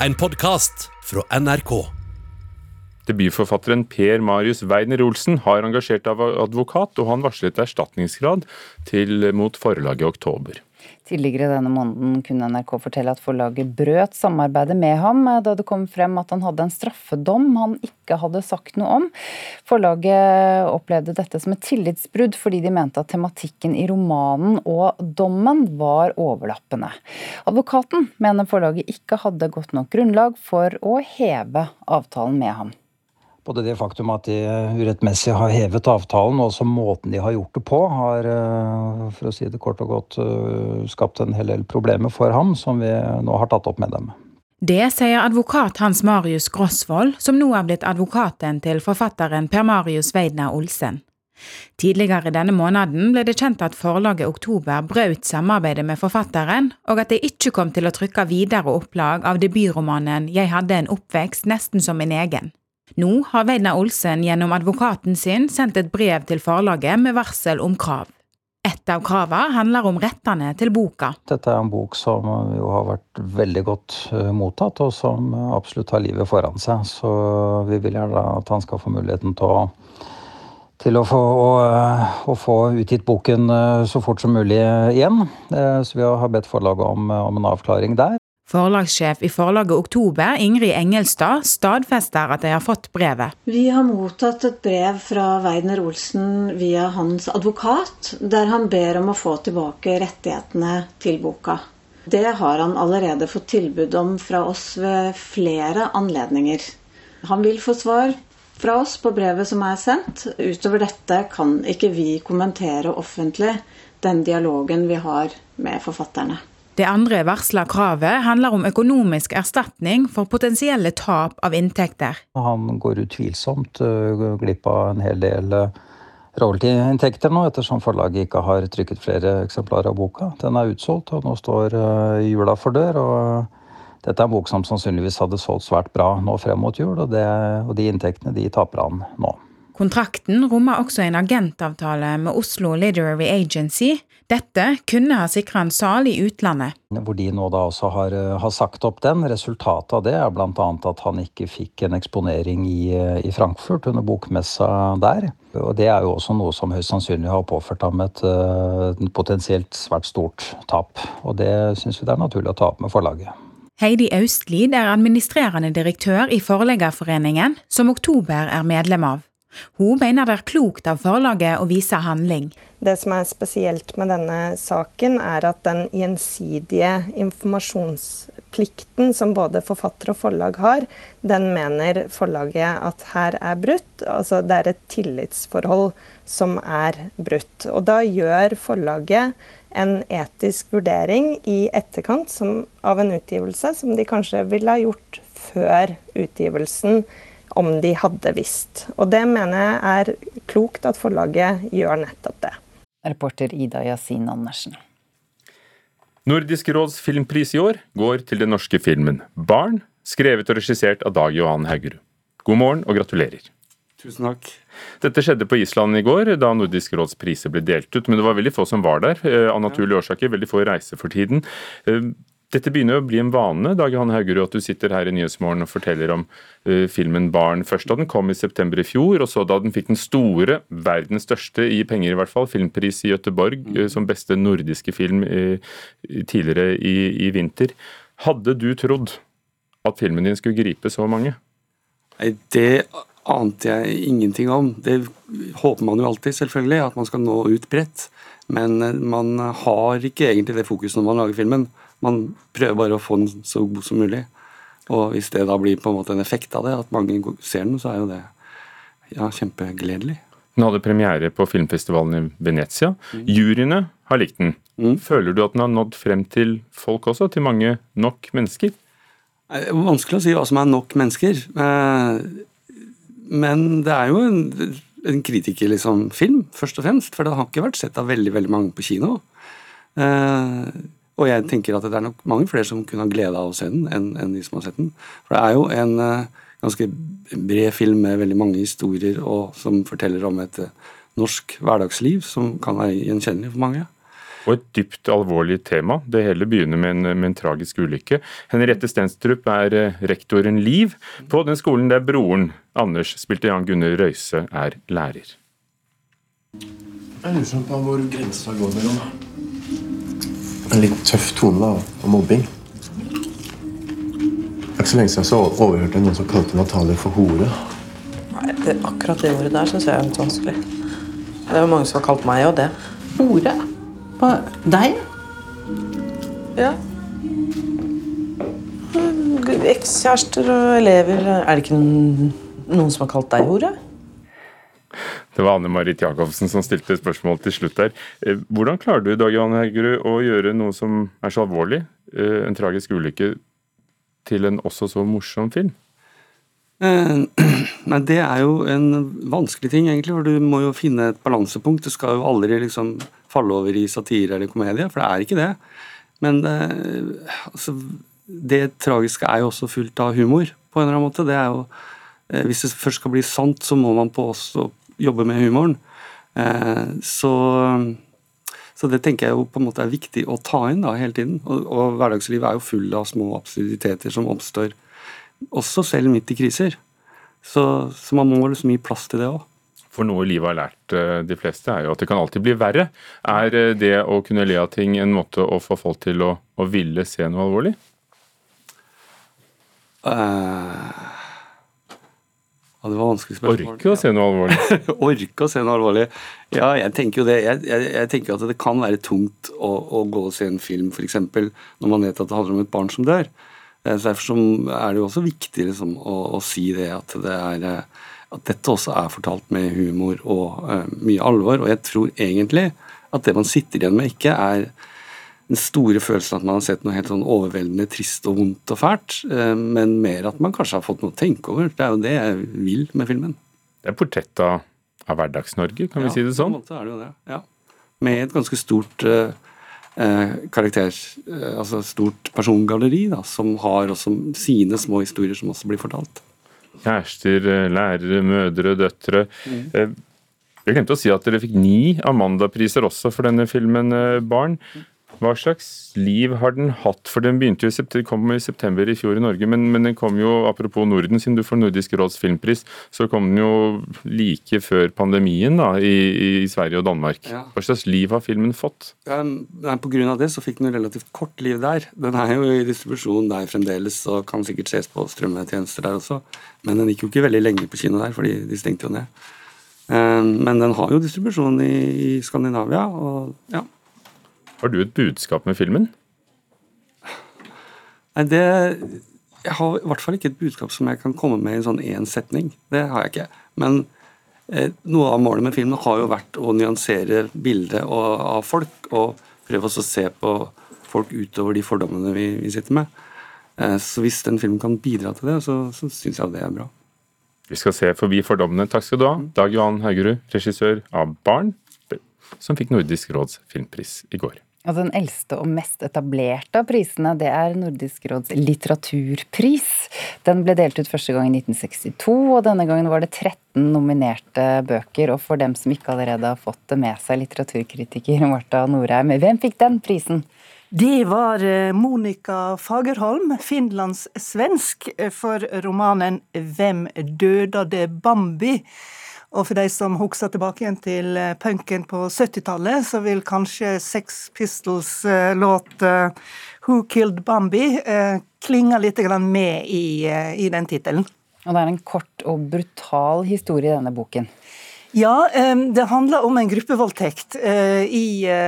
en podkast fra NRK. Debutforfatteren Per Marius Weiner Olsen har engasjert av advokat, og han varslet erstatningsgrad til, mot forlaget i oktober. Tidligere denne måneden kunne NRK fortelle at forlaget brøt samarbeidet med ham da det kom frem at han hadde en straffedom han ikke hadde sagt noe om. Forlaget opplevde dette som et tillitsbrudd fordi de mente at tematikken i romanen og dommen var overlappende. Advokaten mener forlaget ikke hadde godt nok grunnlag for å heve avtalen med ham. Både det faktum at de urettmessig har hevet avtalen, og også måten de har gjort det på, har eh, for å si det kort og godt eh, skapt en hel del problemer for ham, som vi nå har tatt opp med dem. Det sier advokat Hans Marius Grosvold, som nå er blitt advokaten til forfatteren Per Marius Weidner Olsen. Tidligere denne måneden ble det kjent at forlaget Oktober brøt samarbeidet med forfatteren, og at de ikke kom til å trykke videre opplag av debutromanen Jeg hadde en oppvekst nesten som min egen. Nå har Veidna Olsen gjennom advokaten sin sendt et brev til forlaget med varsel om krav. Et av kravene handler om rettene til boka. Dette er en bok som jo har vært veldig godt eh, mottatt, og som absolutt har livet foran seg. Så vi vil gjerne at han skal få muligheten til å, til å få, å, eh, å få, utgitt boken eh, så fort som mulig igjen. Så vi har bedt forlaget om, om en avklaring der. Forlagssjef i forlaget Oktober, Ingrid Engelstad, stadfester at de har fått brevet. Vi har mottatt et brev fra Weidner Olsen via hans advokat, der han ber om å få tilbake rettighetene til boka. Det har han allerede fått tilbud om fra oss ved flere anledninger. Han vil få svar fra oss på brevet som er sendt. Utover dette kan ikke vi kommentere offentlig den dialogen vi har med forfatterne. Det andre varsla kravet handler om økonomisk erstatning for potensielle tap av inntekter. Han går utvilsomt øh, glipp av en hel del øh, royalty-inntekter nå, ettersom forlaget ikke har trykket flere eksemplarer av boka. Den er utsolgt, og nå står øh, jula for dør. og Dette er en bok som sannsynligvis hadde solgt svært bra nå frem mot jul, og, det, og de inntektene de taper han nå. Kontrakten rommer også en agentavtale med Oslo Literary Agency. Dette kunne ha sikra en sal i utlandet. Hvor de nå da også har, eh, har sagt opp den. Resultatet av det er bl.a. at han ikke fikk en eksponering i, eh, i, Frankfurt under bokmessa der. Og det er jo også noe som høyst sannsynlig har påført ham et, et eh, potensielt svært stort tap. Og det syns vi det er naturlig å ta opp med forlaget. Heidi Austlid er administrerende direktør i Forleggerforeningen, som Oktober er medlem av. Hun mener det er klokt av forlaget å vise handling. Det som er spesielt med denne saken, er at den gjensidige informasjonsplikten som både forfatter og forlag har, den mener forlaget at her er brutt. Altså det er et tillitsforhold som er brutt. Og da gjør forlaget en etisk vurdering i etterkant som, av en utgivelse som de kanskje ville ha gjort før utgivelsen om de hadde visst. Og det mener jeg er klokt at forlaget gjør nettopp det. Reporter Ida Yasin Andersen. Nordisk råds filmpris i år går til den norske filmen 'Barn', skrevet og regissert av Dag Johan Haugerud. God morgen og gratulerer. Tusen takk. Dette skjedde på Island i går, da Nordisk råds priser ble delt ut. Men det var veldig få som var der, eh, av naturlige årsaker. Veldig få reiser for tiden. Eh, dette begynner å bli en vane, Dag Johan Haugerud, at du sitter her i Nyhetsmorgen og forteller om uh, filmen 'Barn'. Først da den kom i september i fjor, og så da den fikk den store, verdens største i penger i hvert fall, filmpris i Gøteborg uh, som beste nordiske film uh, tidligere i, i, vinter. Hadde du trodd at filmen din skulle gripe så mange? Nei, det ante jeg ingenting om. Det håper man jo alltid, selvfølgelig, at man skal nå ut bredt. Men man har ikke egentlig det fokuset når man lager filmen. Man prøver bare å få den så god som mulig. Og hvis det da blir på en måte en effekt av det, at mange ser den, så er jo det ja, kjempegledelig. Den hadde premiere på filmfestivalen i Venezia. Mm. Juryene har likt den. Mm. Føler du at den har nådd frem til folk også? Til mange nok mennesker? Er vanskelig å si hva som er nok mennesker. Eh, men det er jo en, en kritikerfilm, liksom, først og fremst. For det har ikke vært sett av veldig, veldig mange på kino. Og jeg tenker at det er nok mange flere som kunne ha glede av å se den, enn, en de som har sett den. For det er jo en uh, ganske bred film med veldig mange historier og som forteller om et uh, norsk hverdagsliv som kan være gjenkjennelig for mange. og et dypt alvorlig tema. Det hele begynner med en, med en tragisk ulykke. Henriette Stenstrup er uh, rektoren Liv på den skolen der broren Anders spilte Jan Gunnar Røise er lærer. Jeg lurer sånn på hvor grensa går mellom en litt tøff tone da, om mobbing. Det er ikke så lenge siden så overhørte jeg noen som kalte Natalie for hore. Nei, det, Akkurat det ordet der syns jeg er litt vanskelig. Det er jo mange som har kalt meg òg det. Hore? På deg? Ja. Ekskjærester og elever. Er det ikke noen som har kalt deg hore? Det var Anne Marit Jacobsen som stilte spørsmål til slutt der. Eh, hvordan klarer du Dag Johan Haugerud, å gjøre noe som er så alvorlig, eh, en tragisk ulykke, til en også så morsom film? Eh, nei, Det er jo en vanskelig ting, egentlig, for du må jo finne et balansepunkt. Du skal jo aldri liksom falle over i satire eller komedie, for det er ikke det. Men det, altså, det tragiske er jo også fullt av humor, på en eller annen måte. Det er jo, hvis det først skal bli sant, så må man på også jobbe med humoren. Eh, så, så, det tenker jeg jo på en måte er viktig å ta inn da hele tiden. Og, og hverdagslivet er jo full av små absurditeter som oppstår også selv midt i kriser. Så, så man må liksom gi plass til det òg. For noe livet har lært eh, de fleste, er jo at det kan alltid bli verre. Er eh, det å kunne le av ting en måte å få folk til å, å ville se noe alvorlig? Uh, ja, det var vanskelig spørsmål. Orke å se noe alvorlig? Orke å se noe alvorlig. Ja, jeg tenker jo det. Jeg, jeg, jeg tenker at det kan være tungt å, å gå og se en film f.eks. når man vet at det handler om et barn som dør. Eh, så Derfor er det jo også viktig liksom, å, å, si det at, det er, eh, at dette også er fortalt med humor og uh, mye alvor. Og jeg tror egentlig at det man sitter igjen med, ikke er den store følelsen at man har sett noe helt sånn overveldende trist og vondt og fælt, eh, men mer at man kanskje har fått noe å tenke over. Det er jo det jeg vil med filmen. Det er portrett av, av Hverdags-Norge, kan ja, vi si det sånn? Ja, på en måte er det jo det. ja. Med et ganske stort uh, karakter, uh, altså stort persongalleri, da, som har også sine små historier som også blir fortalt. Kjærester, lærere, mødre, døtre. Mm. Jeg glemte å si at dere fikk ni Amanda-priser også for denne filmen, Barn. Hva slags liv har den hatt? For Den begynte jo i kom i september i fjor i Norge, men, men, den kom jo, apropos Norden, siden du får Nordisk råds filmpris, så kom den jo like før pandemien da, i, i Sverige og Danmark. Ja. Hva slags liv har filmen fått? Ja, nei, på grunn av det så fikk den jo relativt kort liv der. Den er jo i distribusjon der fremdeles og kan sikkert ses på strømmetjenester der også. Men den gikk jo ikke veldig lenge på kino der, fordi de stengte jo ned. Eh, men den har jo distribusjon i, i Skandinavia, og ja. Har du et budskap med filmen? Nei, det Jeg har i hvert fall ikke et budskap som jeg kan komme med i en sånn én setning. Det har jeg ikke. Men eh, noe av målet med filmen har jo vært å nyansere bildet av folk, og prøve å se på folk utover de fordommene vi, vi sitter med. Eh, så hvis den filmen kan bidra til det, så, så syns jeg det er bra. Vi skal se forbi fordommene. Takk skal du ha, Dag Johan Haugerud, regissør av Barn, som fikk Nordisk råds filmpris i går. Og den eldste og mest etablerte av prisene, det er Nordisk råds litteraturpris. Den ble delt ut første gang i 1962, og denne gangen var det 13 nominerte bøker. Og for dem som ikke allerede har fått det med seg, litteraturkritiker Marta Norheim, hvem fikk den prisen? Det var eh, Monica Fagerholm, finlandssvensk, eh, for romanen 'Hvem dødade Bambi'? Og for de som husker tilbake igjen til eh, punken på 70-tallet, så vil kanskje Sex Pistols eh, eh, 'Who Killed Bambi' klinge litt med i, i den tittelen. Og det er en kort og brutal historie i denne boken. Ja, det handler om en gruppevoldtekt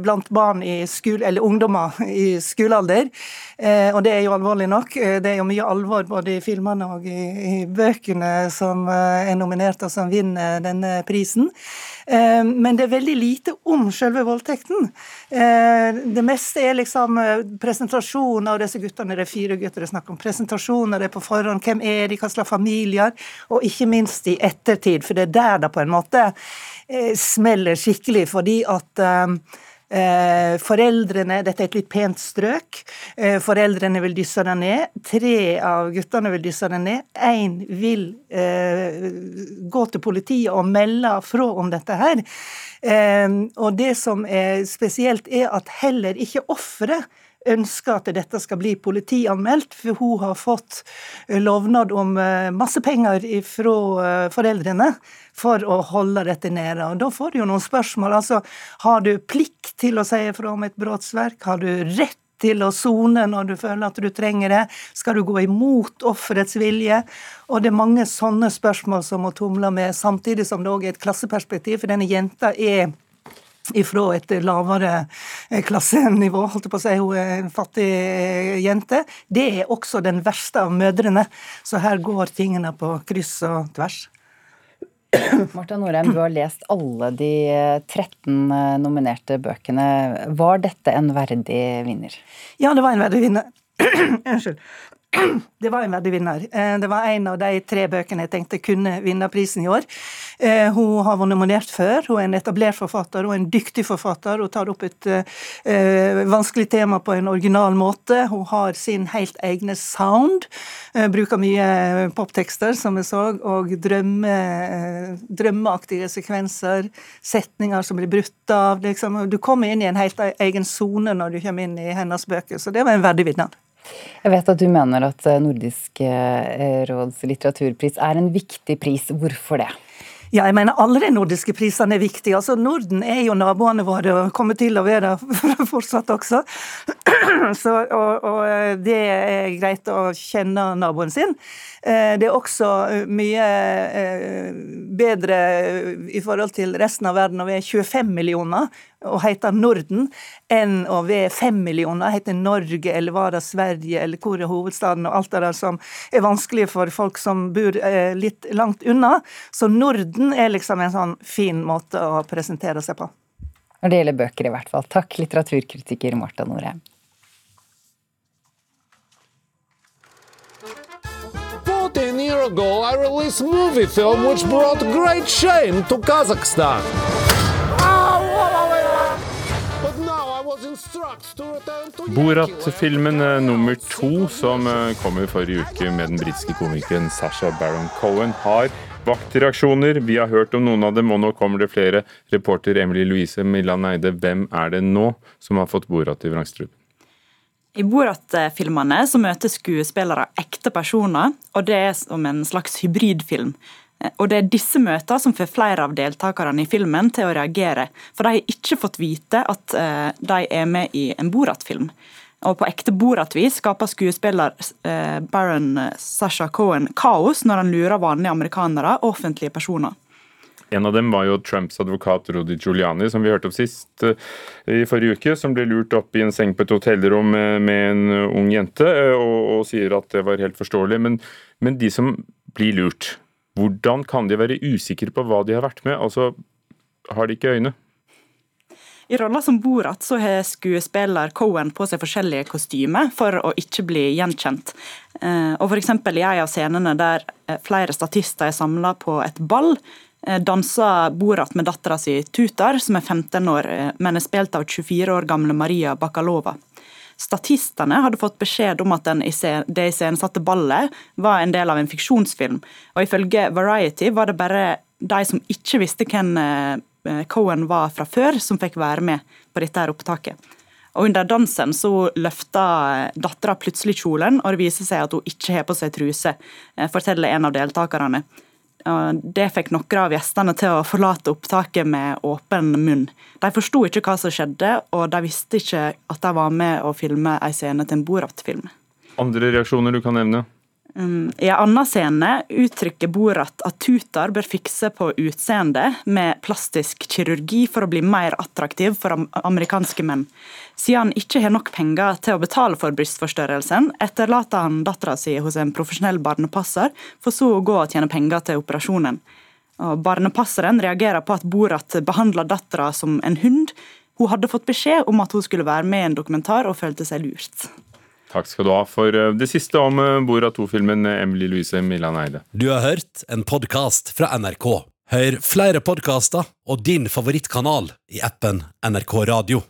blant barn i skole, eller ungdommer i skolealder. Eh, og det er jo alvorlig nok. Eh, det er jo mye alvor både i filmene og i, bøkene som eh, er nominert og som vinner denne prisen. Men det er veldig lite om selve voldtekten. Det meste er liksom presentasjon av disse guttene, det er fire gutter det er snakk om. Presentasjoner det er på forhånd, hvem er de, hva slags familier, og ikke minst i ettertid, for det er der det på en måte smeller skikkelig, fordi at Eh, foreldrene Dette er et litt pent strøk. Eh, foreldrene vil dysse det ned. Tre av guttene vil dysse det ned. Én vil eh, gå til politiet og melde fra om dette her. Eh, og det som er spesielt, er at heller ikke offeret ønsker at dette skal bli politianmeldt, for hun har fått lovnad om masse penger fra foreldrene for å holde dette nede. Og Da får du jo noen spørsmål. altså, Har du plikt til å si ifra om et brotsverk? Har du rett til å sone når du føler at du trenger det? Skal du gå imot offerets vilje? Og det er mange sånne spørsmål som må tumle med, samtidig som det òg er et klasseperspektiv, for denne jenta er ifra et lavere klassenivå, holdt jeg på å si, hun er en fattig jente. Det er også den verste av mødrene. Så her går tingene på kryss og tvers. Marta Norheim, du har lest alle de 13 eh, nominerte bøkene. Var dette en verdig vinner? Ja, det var en verdig vinner. Unnskyld. Det var en verdig vinner. Eh, det var en av de tre bøkene jeg tenkte kunne vinne prisen i år. Eh, hun har vært nominert før. Hun er en etablert forfatter og en dyktig forfatter. Hun tar opp et uh, vanskelig tema på en original måte. Hun har sin helt egne sound. Bruker mye poptekster, som vi så, og drømme, drømmeaktige sekvenser. Setninger som blir brutt av. Liksom. Du kommer inn i en helt egen sone når du kommer inn i hennes bøker, så det var en verdig vinner. Jeg vet at du mener at eh, Nordisk eh, råds litteraturpris er en viktig pris. Hvorfor det? Ja, jeg mener alle de nordiske prisene er viktige. Altså, Norden er jo naboene våre og kommer til å være fortsatt også. Så, og, og, eh, det er greit å kjenne naboen sin. Det er også mye bedre i forhold til resten av verden og vi er 25 millioner og heter Norden, enn å være fem millioner, heter Norge eller var det Sverige eller hvor er hovedstaden og alt det der som er vanskelig for folk som bor litt langt unna. Så Norden er liksom en sånn fin måte å presentere seg på. Når det gjelder bøker, i hvert fall. Takk, litteraturkritiker Marta Norheim. year ago, I released movie film which brought great shame to Kazakhstan. Borat-filmen eh, nummer to, som kommer kom i forrige uke med den britiske komikeren Sasha Baron Cohen, har vakt reaksjoner. Vi har hørt om noen av dem, og nå kommer det flere. Reporter Emily Louise Millan Eide, hvem er det nå som har fått Borat i vrangstrupen? I Borat-filmene så møter skuespillere ekte personer, og det er som en slags hybridfilm. Og Det er disse møtene som får flere av deltakerne i filmen til å reagere, for de har ikke fått vite at eh, de er med i en Borat-film. Og På ekte Borat-vis skaper skuespiller eh, Baron Sasha Cohen kaos når han lurer vanlige amerikanere og offentlige personer. En av dem var jo Trumps advokat Rodi Giuliani, som vi hørte om sist uh, i forrige uke. Som ble lurt opp i en seng på et hotellrom med, en ung jente, og, og, sier at det var helt forståelig. Men, men, de som blir lurt, hvordan kan de være usikre på hva de har vært med? Altså, har de ikke øyne? I rolla som Borat så har skuespiller Cohen på seg forskjellige kostymer for å ikke bli gjenkjent. Uh, og f.eks. i en av scenene der flere statister er samla på et ball, danser Borat med dattera si Tutar, som er 15 år, eh, men er spilt av 24 år gamle Maria Bakalova. Statistene hadde fått beskjed om at den, det iscenesatte ballet var en del av en fiksjonsfilm, og ifølge Variety var det bare de som ikke visste hvem eh, Cohen var fra før, som fikk være med på dette her opptaket. Og Under dansen så løfta dattera plutselig kjolen, og det viser seg at hun ikke har på seg truse, forteller en av deltakerne. Det fikk noen av gjestene til å forlate opptaket med åpen munn. De forsto ikke hva som skjedde, og de visste ikke at de var med å filme en scene til en Borat-film. Andre reaksjoner du kan nevne? Um, I en annen scene uttrykker Borat at Tutar bør fikse på utseendet med plastisk kirurgi for å bli mer attraktiv for amerikanske menn. Siden han ikke har nok penger til å betale for brystforstørrelsen, etterlater han dattera si hos en profesjonell barnepasser, for så å gå og tjene penger til operasjonen. Og barnepasseren reagerer på at Borat behandler dattera som en hund. Hun hadde fått beskjed om at hun skulle være med i en dokumentar, og følte seg lurt. Takk skal du ha for eh, det siste om Bora 2-filmen eh, Emily Louise Millan Eide. Du har hørt en podkast fra NRK. Hør flere podkaster og din favorittkanal i appen NRK Radio.